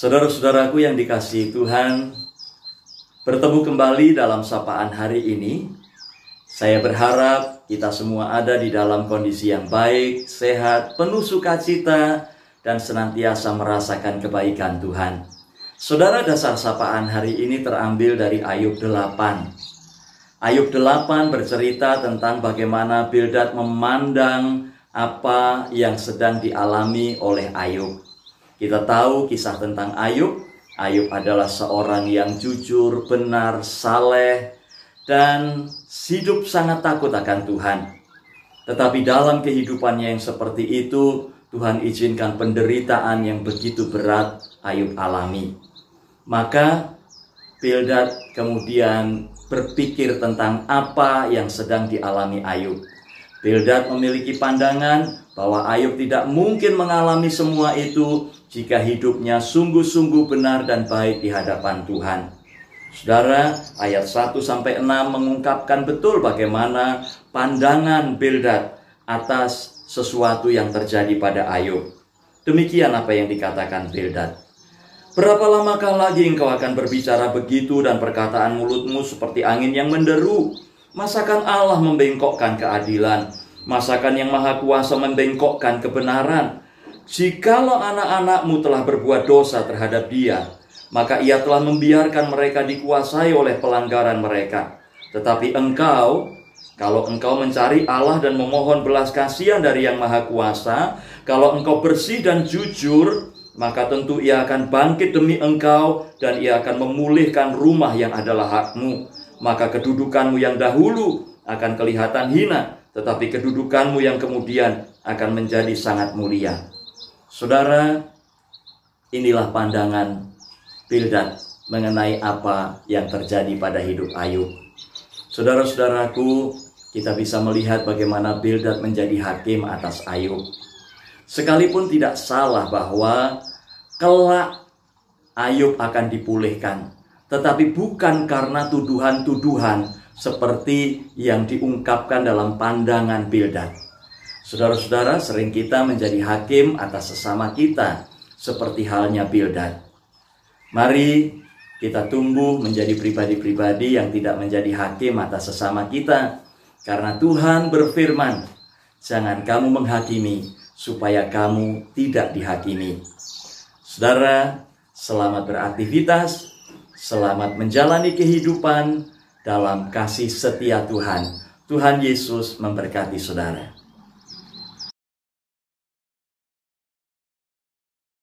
Saudara-saudaraku yang dikasihi Tuhan, bertemu kembali dalam sapaan hari ini. Saya berharap kita semua ada di dalam kondisi yang baik, sehat, penuh sukacita, dan senantiasa merasakan kebaikan Tuhan. Saudara dasar sapaan hari ini terambil dari Ayub 8. Ayub 8 bercerita tentang bagaimana Bildad memandang apa yang sedang dialami oleh Ayub. Kita tahu kisah tentang Ayub. Ayub adalah seorang yang jujur, benar, saleh, dan hidup sangat takut akan Tuhan. Tetapi dalam kehidupannya yang seperti itu, Tuhan izinkan penderitaan yang begitu berat Ayub alami. Maka Bildad kemudian berpikir tentang apa yang sedang dialami Ayub. Bildad memiliki pandangan bahwa Ayub tidak mungkin mengalami semua itu jika hidupnya sungguh-sungguh benar dan baik di hadapan Tuhan. Saudara, ayat 1 sampai 6 mengungkapkan betul bagaimana pandangan Bildad atas sesuatu yang terjadi pada Ayub. Demikian apa yang dikatakan Bildad. Berapa lamakah lagi engkau akan berbicara begitu dan perkataan mulutmu seperti angin yang menderu? Masakan Allah membengkokkan keadilan? Masakan yang maha kuasa membengkokkan kebenaran? Jikalau anak-anakmu telah berbuat dosa terhadap dia, maka ia telah membiarkan mereka dikuasai oleh pelanggaran mereka. Tetapi engkau, kalau engkau mencari Allah dan memohon belas kasihan dari yang maha kuasa, kalau engkau bersih dan jujur, maka tentu ia akan bangkit demi engkau dan ia akan memulihkan rumah yang adalah hakmu maka kedudukanmu yang dahulu akan kelihatan hina, tetapi kedudukanmu yang kemudian akan menjadi sangat mulia. Saudara, inilah pandangan Bildad mengenai apa yang terjadi pada hidup Ayub. Saudara-saudaraku, kita bisa melihat bagaimana Bildad menjadi hakim atas Ayub. Sekalipun tidak salah bahwa kelak Ayub akan dipulihkan, tetapi bukan karena tuduhan-tuduhan seperti yang diungkapkan dalam pandangan Bildad. Saudara-saudara, sering kita menjadi hakim atas sesama kita, seperti halnya Bildad. Mari kita tumbuh menjadi pribadi-pribadi yang tidak menjadi hakim atas sesama kita, karena Tuhan berfirman, "Jangan kamu menghakimi, supaya kamu tidak dihakimi." Saudara, selamat beraktivitas Selamat menjalani kehidupan dalam kasih setia Tuhan. Tuhan Yesus memberkati saudara.